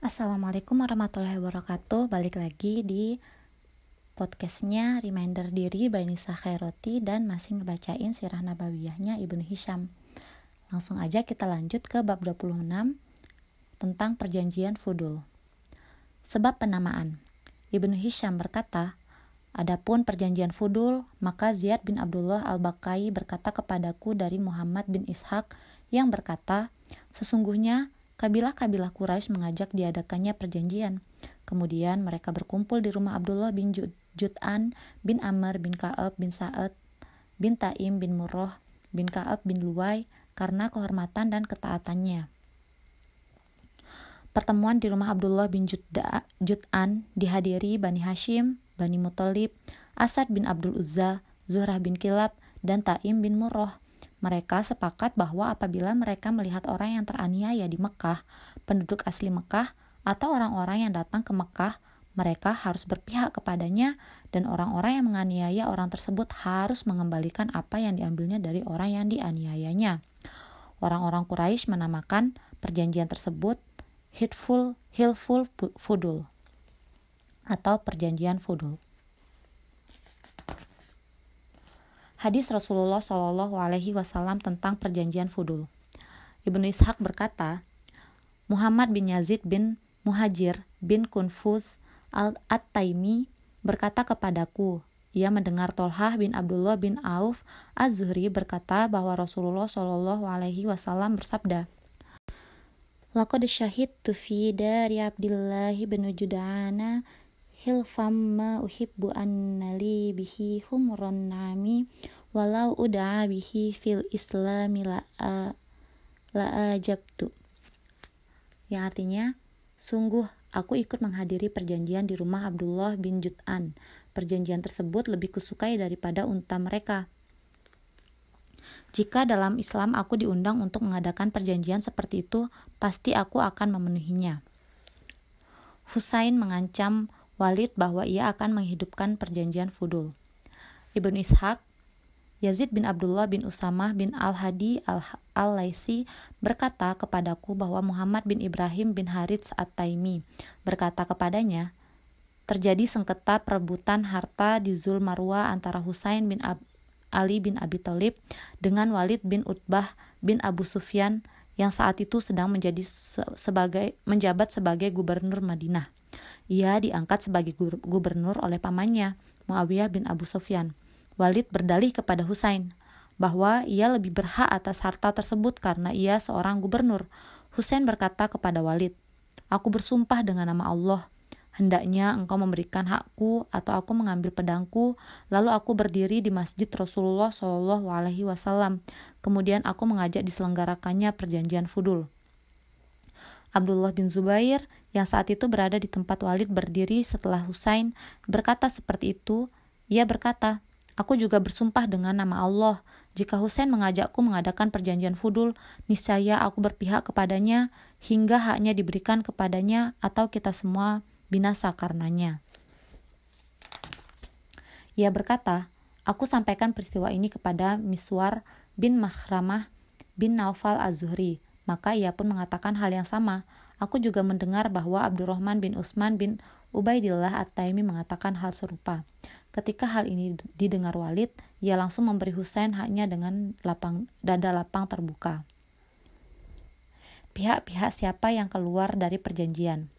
Assalamualaikum warahmatullahi wabarakatuh. Balik lagi di podcastnya Reminder Diri by Nisa Khairoti Dan masih ngebacain sirah nabawiyahnya Ibnu Hisham. Langsung aja kita lanjut ke bab 26 Tentang perjanjian fudul. Sebab penamaan. Ibnu Hisham berkata Adapun perjanjian fudul, maka Ziyad bin Abdullah al-Bakai berkata kepadaku dari Muhammad bin Ishaq yang berkata, Sesungguhnya kabilah-kabilah Quraisy mengajak diadakannya perjanjian. Kemudian mereka berkumpul di rumah Abdullah bin Jud'an bin Amr bin Ka'ab bin Sa'ad bin Taim bin Murroh bin Ka'ab bin Luwai karena kehormatan dan ketaatannya. Pertemuan di rumah Abdullah bin Jud'an dihadiri Bani Hashim, Bani Muthalib, Asad bin Abdul Uzza, Zuhrah bin Kilab, dan Taim bin Murroh mereka sepakat bahwa apabila mereka melihat orang yang teraniaya di Mekah, penduduk asli Mekah, atau orang-orang yang datang ke Mekah, mereka harus berpihak kepadanya dan orang-orang yang menganiaya orang tersebut harus mengembalikan apa yang diambilnya dari orang yang dianiayanya. Orang-orang Quraisy menamakan perjanjian tersebut Hitful Hilful Fudul atau perjanjian Fudul. Hadis Rasulullah Shallallahu Alaihi Wasallam tentang perjanjian fudul. Ibnu Ishaq berkata, Muhammad bin Yazid bin Muhajir bin Kunfuz al-At-Taimi berkata kepadaku, ia mendengar Tolhah bin Abdullah bin Auf Az-Zuhri berkata bahwa Rasulullah Shallallahu Alaihi Wasallam bersabda, Laqad syahidtu fi dari Abdullah bin Judana hilfam ma uhibbu annali bihi humron nami walau uda'a bihi fil islami la, la ajabtu. Yang artinya sungguh aku ikut menghadiri perjanjian di rumah Abdullah bin Jut'an perjanjian tersebut lebih kusukai daripada unta mereka. Jika dalam Islam aku diundang untuk mengadakan perjanjian seperti itu, pasti aku akan memenuhinya. Husain mengancam Walid bahwa ia akan menghidupkan perjanjian Fudul. Ibnu Ishaq, Yazid bin Abdullah bin Usamah bin Al-Hadi Al-Laisi berkata kepadaku bahwa Muhammad bin Ibrahim bin Harits At-Taimi berkata kepadanya, terjadi sengketa perebutan harta di Zul Marwa antara Husain bin Ab Ali bin Abi Thalib dengan Walid bin Utbah bin Abu Sufyan yang saat itu sedang menjadi sebagai menjabat sebagai gubernur Madinah. Ia diangkat sebagai gubernur oleh pamannya, Muawiyah bin Abu Sufyan. Walid berdalih kepada Husain bahwa ia lebih berhak atas harta tersebut karena ia seorang gubernur. Husain berkata kepada Walid, Aku bersumpah dengan nama Allah, hendaknya engkau memberikan hakku atau aku mengambil pedangku, lalu aku berdiri di masjid Rasulullah Shallallahu Alaihi Wasallam. Kemudian aku mengajak diselenggarakannya perjanjian Fudul. Abdullah bin Zubair yang saat itu berada di tempat Walid berdiri setelah Husain berkata seperti itu, ia berkata, Aku juga bersumpah dengan nama Allah, jika Husain mengajakku mengadakan perjanjian fudul, niscaya aku berpihak kepadanya hingga haknya diberikan kepadanya atau kita semua binasa karenanya. Ia berkata, Aku sampaikan peristiwa ini kepada Miswar bin Mahramah bin Naufal Az-Zuhri, maka ia pun mengatakan hal yang sama. Aku juga mendengar bahwa Abdurrahman bin Utsman bin Ubaidillah At-Taimi mengatakan hal serupa. Ketika hal ini didengar Walid, ia langsung memberi Husain haknya dengan lapang, dada lapang terbuka. Pihak-pihak siapa yang keluar dari perjanjian?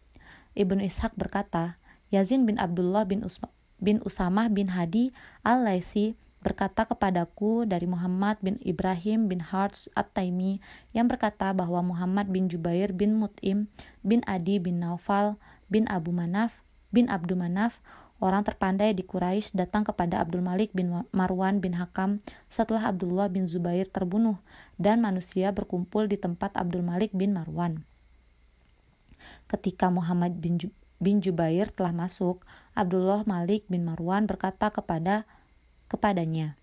Ibnu Ishaq berkata, Yazin bin Abdullah bin, Usma, bin Usamah bin Hadi al-Laisi berkata kepadaku dari Muhammad bin Ibrahim bin Harz At-Taimi yang berkata bahwa Muhammad bin Jubair bin Mut'im bin Adi bin Naufal bin Abu Manaf bin Abdul Manaf orang terpandai di Quraisy datang kepada Abdul Malik bin Marwan bin Hakam setelah Abdullah bin Zubair terbunuh dan manusia berkumpul di tempat Abdul Malik bin Marwan. Ketika Muhammad bin, Jubair telah masuk, Abdullah Malik bin Marwan berkata kepada kepadanya,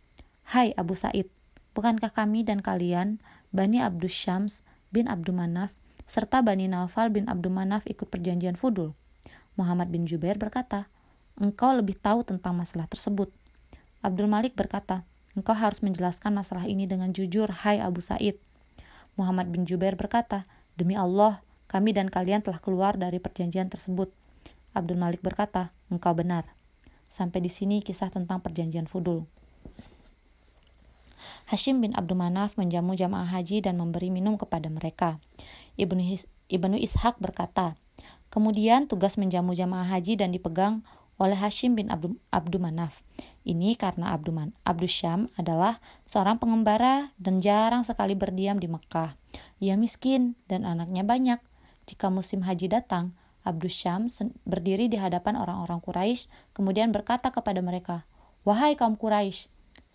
Hai Abu Said, bukankah kami dan kalian, Bani Abdus Syams bin Abdul Manaf, serta Bani Nawfal bin Abdul Manaf ikut perjanjian Fudul? Muhammad bin Jubair berkata, Engkau lebih tahu tentang masalah tersebut. Abdul Malik berkata, Engkau harus menjelaskan masalah ini dengan jujur, hai Abu Said. Muhammad bin Jubair berkata, Demi Allah, kami dan kalian telah keluar dari perjanjian tersebut. Abdul Malik berkata, engkau benar. Sampai di sini kisah tentang perjanjian Fudul. Hashim bin Abdul Manaf menjamu jamaah haji dan memberi minum kepada mereka. Ibnu, His, Ibnu Ishaq berkata, kemudian tugas menjamu jamaah haji dan dipegang oleh Hashim bin Abdul, Abdul Manaf. Ini karena Abdul, Man, Abdul Syam adalah seorang pengembara dan jarang sekali berdiam di Mekah. Ia miskin dan anaknya banyak. Jika musim haji datang, Abdul Syam berdiri di hadapan orang-orang Quraisy, kemudian berkata kepada mereka, "Wahai kaum Quraisy,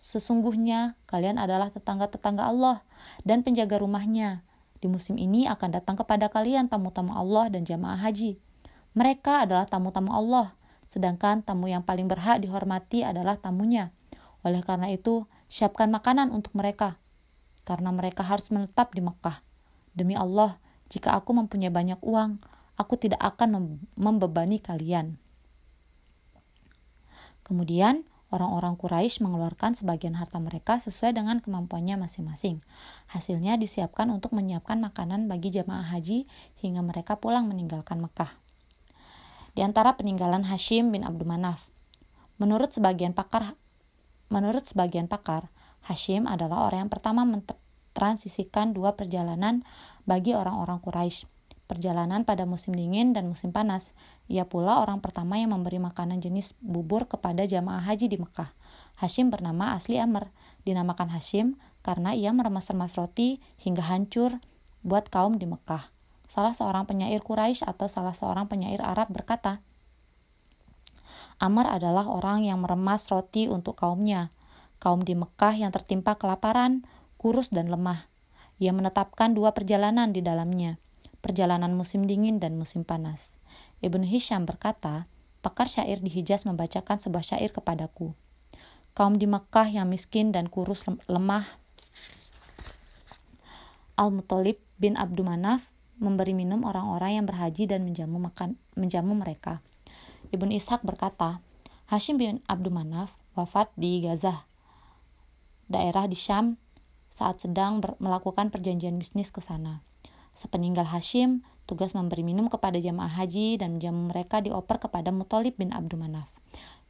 Sesungguhnya kalian adalah tetangga-tetangga Allah dan penjaga rumahnya. Di musim ini akan datang kepada kalian tamu-tamu Allah dan jamaah haji. Mereka adalah tamu-tamu Allah, sedangkan tamu yang paling berhak dihormati adalah tamunya. Oleh karena itu, siapkan makanan untuk mereka, karena mereka harus menetap di Mekah. Demi Allah, jika aku mempunyai banyak uang, aku tidak akan membebani kalian. Kemudian, Orang-orang Quraisy mengeluarkan sebagian harta mereka sesuai dengan kemampuannya masing-masing. Hasilnya disiapkan untuk menyiapkan makanan bagi jamaah haji hingga mereka pulang meninggalkan Mekah. Di antara peninggalan Hashim bin Abdul Manaf, menurut sebagian pakar menurut sebagian pakar, Hashim adalah orang yang pertama mentransisikan dua perjalanan bagi orang-orang Quraisy perjalanan pada musim dingin dan musim panas. Ia pula orang pertama yang memberi makanan jenis bubur kepada jamaah haji di Mekah. Hashim bernama asli Amr, dinamakan Hashim karena ia meremas-remas roti hingga hancur buat kaum di Mekah. Salah seorang penyair Quraisy atau salah seorang penyair Arab berkata, Amr adalah orang yang meremas roti untuk kaumnya, kaum di Mekah yang tertimpa kelaparan, kurus dan lemah. Ia menetapkan dua perjalanan di dalamnya perjalanan musim dingin dan musim panas. Ibnu Hisham berkata, pakar syair di Hijaz membacakan sebuah syair kepadaku. Kaum di Mekah yang miskin dan kurus lemah Al-Muttalib bin Abdul Manaf memberi minum orang-orang yang berhaji dan menjamu makan menjamu mereka. Ibnu Ishaq berkata, Hashim bin Abdul Manaf wafat di Gaza, daerah di Syam saat sedang melakukan perjanjian bisnis ke sana. Sepeninggal Hashim, tugas memberi minum kepada jamaah haji dan menjamu mereka dioper kepada Muthalib bin Abdul Manaf.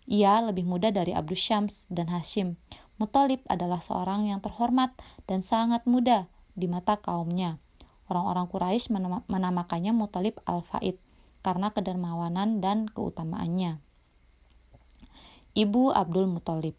Ia lebih muda dari Abdul Syams dan Hashim. Muthalib adalah seorang yang terhormat dan sangat muda di mata kaumnya. Orang-orang Quraisy menamakannya Muthalib al-Faid karena kedermawanan dan keutamaannya. Ibu Abdul Muthalib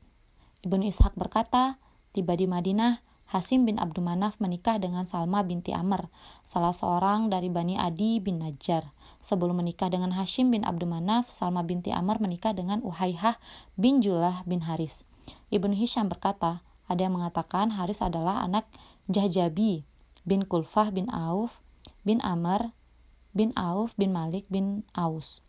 Ibnu Ishaq berkata, tiba di Madinah, Hasim bin Abdul Manaf menikah dengan Salma binti Amr, salah seorang dari Bani Adi bin Najjar. Sebelum menikah dengan Hashim bin Abdul Manaf, Salma binti Amr menikah dengan Uhaihah bin Julah bin Haris. Ibnu Hisham berkata, ada yang mengatakan Haris adalah anak Jahjabi bin Kulfah bin Auf bin Amr bin Auf bin Malik bin Aus.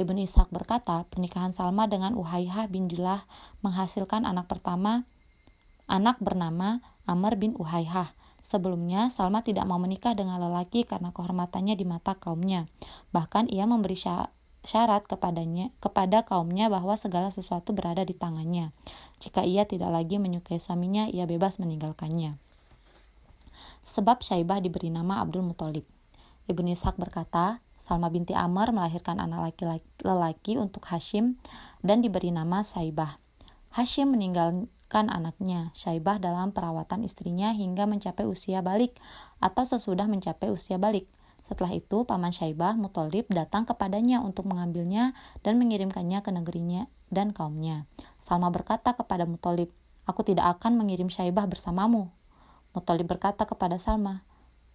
Ibnu Ishaq berkata, pernikahan Salma dengan Uhaihah bin Julah menghasilkan anak pertama, anak bernama Amr bin Uhaihah. Sebelumnya, Salma tidak mau menikah dengan lelaki karena kehormatannya di mata kaumnya. Bahkan ia memberi syarat kepadanya kepada kaumnya bahwa segala sesuatu berada di tangannya. Jika ia tidak lagi menyukai suaminya, ia bebas meninggalkannya. Sebab Syaibah diberi nama Abdul Muthalib. Ibnu Ishaq berkata, Salma binti Amr melahirkan anak laki-laki lelaki untuk Hashim dan diberi nama Saibah. Hashim meninggal kan anaknya, Syaibah dalam perawatan istrinya hingga mencapai usia balik atau sesudah mencapai usia balik. Setelah itu, paman Syaibah Mutolib datang kepadanya untuk mengambilnya dan mengirimkannya ke negerinya dan kaumnya. Salma berkata kepada Mutolib, Aku tidak akan mengirim Syaibah bersamamu. Mutolib berkata kepada Salma,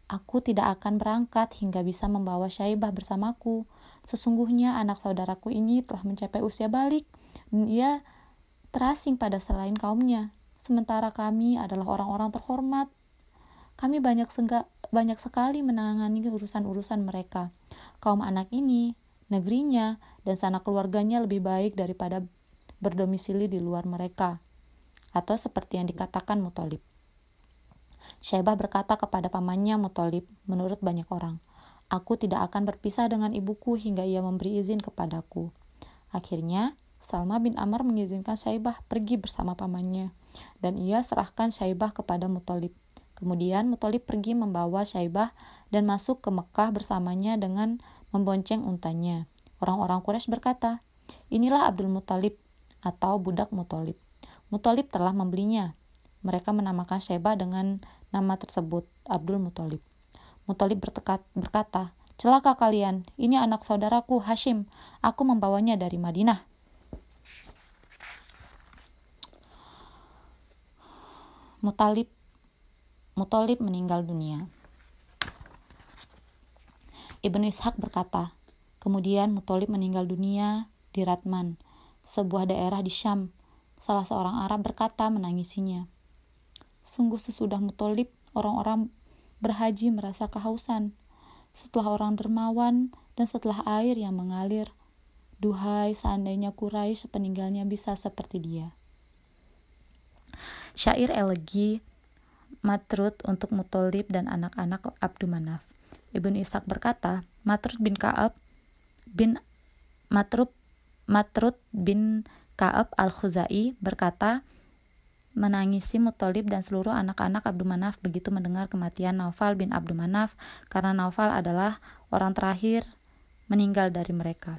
Aku tidak akan berangkat hingga bisa membawa Syaibah bersamaku. Sesungguhnya anak saudaraku ini telah mencapai usia balik, dan ia terasing pada selain kaumnya, sementara kami adalah orang-orang terhormat. Kami banyak sengga, banyak sekali menangani urusan-urusan mereka. Kaum anak ini, negerinya, dan sanak keluarganya lebih baik daripada berdomisili di luar mereka. Atau seperti yang dikatakan Mutolib. Syaibah berkata kepada pamannya Mutolib, menurut banyak orang, Aku tidak akan berpisah dengan ibuku hingga ia memberi izin kepadaku. Akhirnya, Salma bin Amr mengizinkan Syaibah pergi bersama pamannya, dan ia serahkan Syaibah kepada Muthalib. Kemudian Muthalib pergi membawa Syaibah dan masuk ke Mekah bersamanya dengan membonceng untanya. Orang-orang Quraisy berkata, Inilah Abdul Muthalib atau budak Muthalib. Muthalib telah membelinya. Mereka menamakan Sheba dengan nama tersebut, Abdul Muthalib. Muthalib berkata, Celaka kalian, ini anak saudaraku Hashim. Aku membawanya dari Madinah. Mutalib Muthalib meninggal dunia. Ibnu Ishaq berkata, kemudian Muthalib meninggal dunia di Ratman, sebuah daerah di Syam. Salah seorang Arab berkata menangisinya. Sungguh sesudah Muthalib, orang-orang berhaji merasa kehausan. Setelah orang dermawan dan setelah air yang mengalir, duhai seandainya Quraisy sepeninggalnya bisa seperti dia. Syair elegi Matrud untuk Muthalib dan anak-anak Abdul Manaf. Ibnu Ishaq berkata, Matrud bin Ka'ab bin Matrud Matrud bin Ka'ab al-Khuzai berkata, menangisi Muthalib dan seluruh anak-anak Abdul Manaf begitu mendengar kematian Naufal bin Abdul Manaf karena Naufal adalah orang terakhir meninggal dari mereka.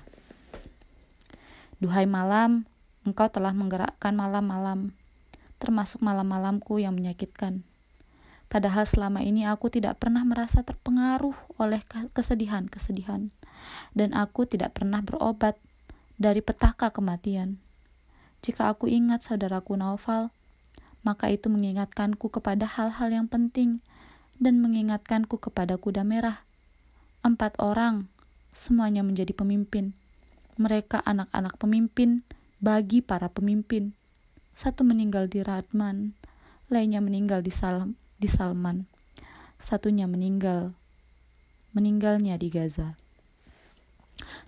Duhai malam, engkau telah menggerakkan malam-malam, termasuk malam-malamku yang menyakitkan. Padahal selama ini aku tidak pernah merasa terpengaruh oleh kesedihan-kesedihan, dan aku tidak pernah berobat dari petaka kematian. Jika aku ingat saudaraku Naufal, maka itu mengingatkanku kepada hal-hal yang penting dan mengingatkanku kepada kuda merah. Empat orang, semuanya menjadi pemimpin. Mereka anak-anak pemimpin bagi para pemimpin. Satu meninggal di Radman, lainnya meninggal di Salam di Salman. Satunya meninggal, meninggalnya di Gaza.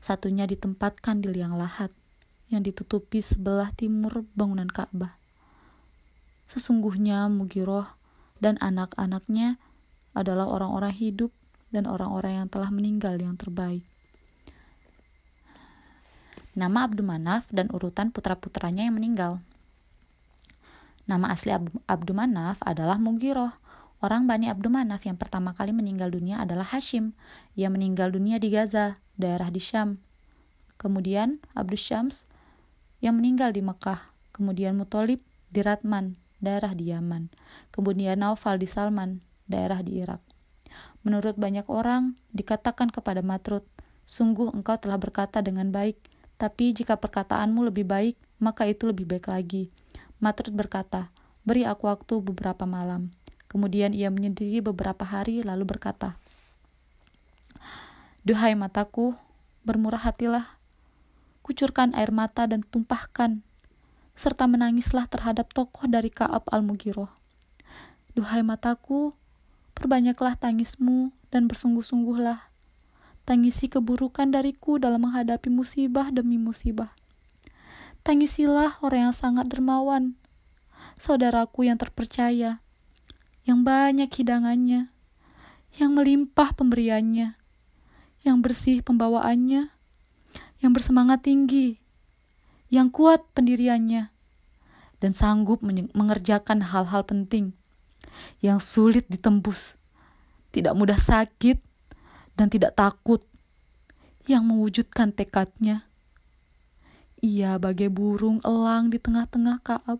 Satunya ditempatkan di liang lahat yang ditutupi sebelah timur bangunan Ka'bah. Sesungguhnya Mugiroh dan anak-anaknya adalah orang-orang hidup dan orang-orang yang telah meninggal yang terbaik. Nama Abdul Manaf dan urutan putra-putranya yang meninggal. Nama asli Abdul Manaf adalah Mugiroh. Orang Bani Abdul Manaf yang pertama kali meninggal dunia adalah Hashim. Ia meninggal dunia di Gaza, daerah di Syam. Kemudian Abdul Syams yang meninggal di Mekah. Kemudian Mutolib di Ratman, daerah di Yaman. Kemudian Naufal di Salman, daerah di Irak. Menurut banyak orang, dikatakan kepada Matrud, Sungguh engkau telah berkata dengan baik, tapi jika perkataanmu lebih baik, maka itu lebih baik lagi. Matrud berkata, beri aku waktu beberapa malam. Kemudian ia menyendiri beberapa hari lalu berkata, Duhai mataku, bermurah hatilah. Kucurkan air mata dan tumpahkan, serta menangislah terhadap tokoh dari Kaab al-Mugiroh. Duhai mataku, perbanyaklah tangismu dan bersungguh-sungguhlah. Tangisi keburukan dariku dalam menghadapi musibah demi musibah. Tangisilah orang yang sangat dermawan, saudaraku yang terpercaya, yang banyak hidangannya, yang melimpah pemberiannya, yang bersih pembawaannya, yang bersemangat tinggi, yang kuat pendiriannya, dan sanggup mengerjakan hal-hal penting yang sulit ditembus, tidak mudah sakit, dan tidak takut, yang mewujudkan tekadnya ia bagai burung elang di tengah-tengah Kaab.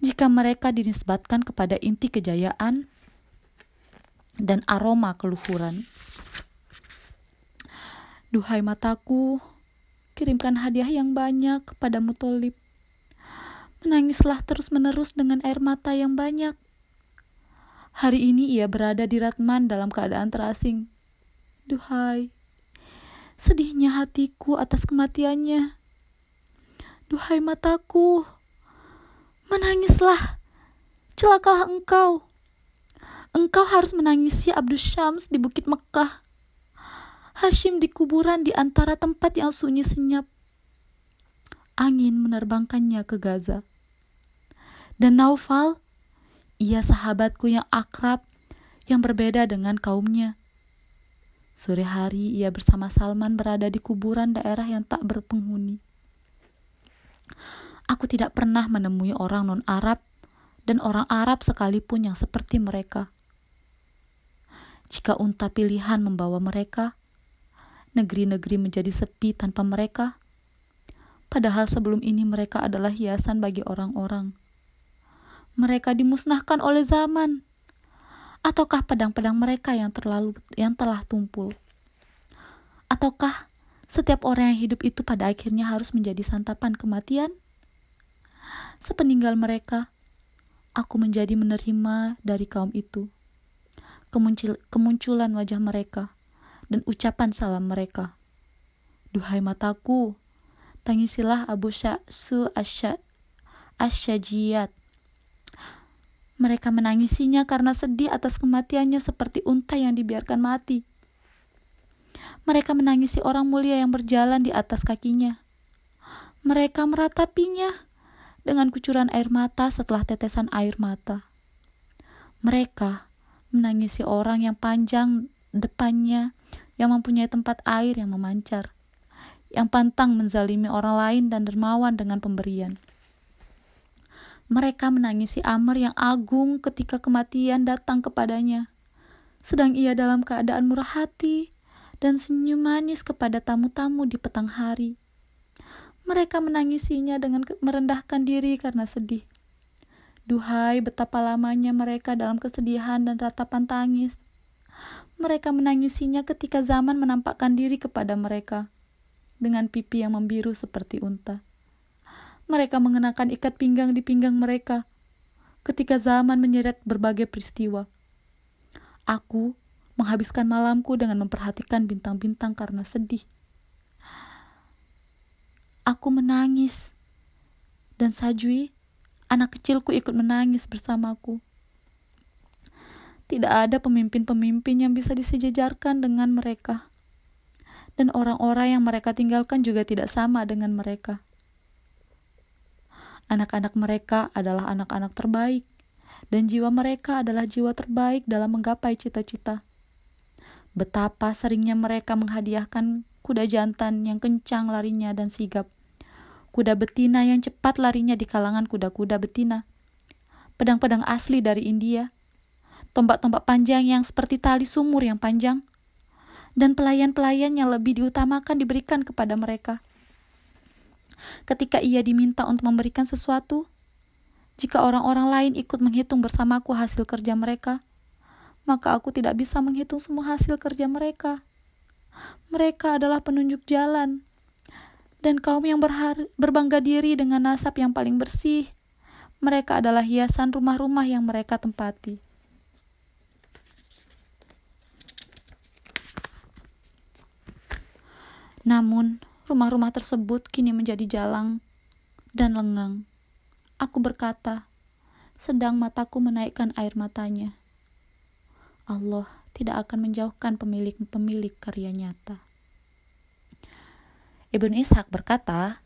Jika mereka dinisbatkan kepada inti kejayaan dan aroma keluhuran. Duhai mataku, kirimkan hadiah yang banyak kepada Mutolib. Menangislah terus-menerus dengan air mata yang banyak. Hari ini ia berada di Ratman dalam keadaan terasing. Duhai, sedihnya hatiku atas kematiannya. Duhai mataku, menangislah, celakalah engkau. Engkau harus menangisi Abdul Syams di Bukit Mekah. Hashim di kuburan di antara tempat yang sunyi senyap. Angin menerbangkannya ke Gaza. Dan Naufal, ia sahabatku yang akrab, yang berbeda dengan kaumnya Sore hari ia bersama Salman berada di kuburan daerah yang tak berpenghuni. Aku tidak pernah menemui orang non-Arab dan orang Arab sekalipun yang seperti mereka. Jika unta pilihan membawa mereka, negeri-negeri menjadi sepi tanpa mereka. Padahal sebelum ini mereka adalah hiasan bagi orang-orang. Mereka dimusnahkan oleh zaman. Ataukah pedang-pedang mereka yang terlalu yang telah tumpul? Ataukah setiap orang yang hidup itu pada akhirnya harus menjadi santapan kematian? Sepeninggal mereka, aku menjadi menerima dari kaum itu. Kemuncul, kemunculan wajah mereka dan ucapan salam mereka. Duhai mataku, tangisilah Abu Sya'su asyajiyat. Mereka menangisinya karena sedih atas kematiannya seperti unta yang dibiarkan mati. Mereka menangisi orang mulia yang berjalan di atas kakinya. Mereka meratapinya dengan kucuran air mata setelah tetesan air mata. Mereka menangisi orang yang panjang depannya yang mempunyai tempat air yang memancar, yang pantang menzalimi orang lain dan dermawan dengan pemberian. Mereka menangisi Amr yang agung ketika kematian datang kepadanya, sedang ia dalam keadaan murah hati dan senyum manis kepada tamu-tamu di petang hari. Mereka menangisinya dengan merendahkan diri karena sedih. Duhai, betapa lamanya mereka dalam kesedihan dan ratapan tangis. Mereka menangisinya ketika zaman menampakkan diri kepada mereka dengan pipi yang membiru seperti unta. Mereka mengenakan ikat pinggang di pinggang mereka ketika zaman menyeret berbagai peristiwa. Aku menghabiskan malamku dengan memperhatikan bintang-bintang karena sedih. Aku menangis. Dan Sajui, anak kecilku ikut menangis bersamaku. Tidak ada pemimpin-pemimpin yang bisa disejajarkan dengan mereka. Dan orang-orang yang mereka tinggalkan juga tidak sama dengan mereka. Anak-anak mereka adalah anak-anak terbaik, dan jiwa mereka adalah jiwa terbaik dalam menggapai cita-cita. Betapa seringnya mereka menghadiahkan kuda jantan yang kencang larinya dan sigap kuda betina yang cepat larinya di kalangan kuda-kuda betina, pedang-pedang asli dari India, tombak-tombak panjang yang seperti tali sumur yang panjang, dan pelayan-pelayan yang lebih diutamakan diberikan kepada mereka. Ketika ia diminta untuk memberikan sesuatu, jika orang-orang lain ikut menghitung bersamaku hasil kerja mereka, maka aku tidak bisa menghitung semua hasil kerja mereka. Mereka adalah penunjuk jalan, dan kaum yang berbangga diri dengan nasab yang paling bersih. Mereka adalah hiasan rumah-rumah yang mereka tempati. Namun, rumah-rumah tersebut kini menjadi jalang dan lengang. Aku berkata, sedang mataku menaikkan air matanya. Allah tidak akan menjauhkan pemilik-pemilik karya nyata. Ibn Ishaq berkata,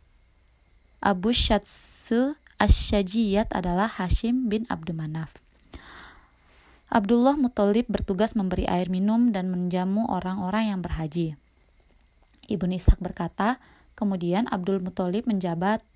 Abu Syatsu Asyajiyat adalah Hashim bin Abdul Manaf. Abdullah Muthalib bertugas memberi air minum dan menjamu orang-orang yang berhaji. Ibnu Ishaq berkata, kemudian Abdul Muthalib menjabat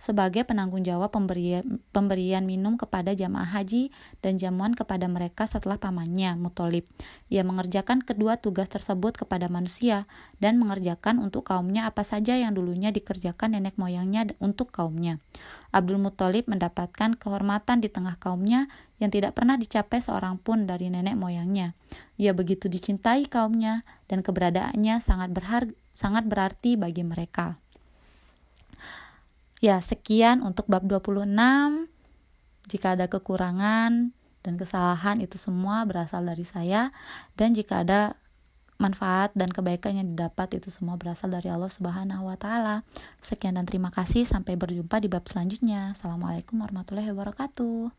sebagai penanggung jawab pemberian, pemberian minum kepada jamaah haji dan jamuan kepada mereka setelah pamannya, Mutolib. Ia mengerjakan kedua tugas tersebut kepada manusia dan mengerjakan untuk kaumnya apa saja yang dulunya dikerjakan nenek moyangnya untuk kaumnya. Abdul Muthalib mendapatkan kehormatan di tengah kaumnya yang tidak pernah dicapai seorang pun dari nenek moyangnya. Ia begitu dicintai kaumnya dan keberadaannya sangat berharga, sangat berarti bagi mereka. Ya, sekian untuk bab 26. Jika ada kekurangan dan kesalahan itu semua berasal dari saya dan jika ada manfaat dan kebaikan yang didapat itu semua berasal dari Allah Subhanahu wa taala. Sekian dan terima kasih sampai berjumpa di bab selanjutnya. Assalamualaikum warahmatullahi wabarakatuh.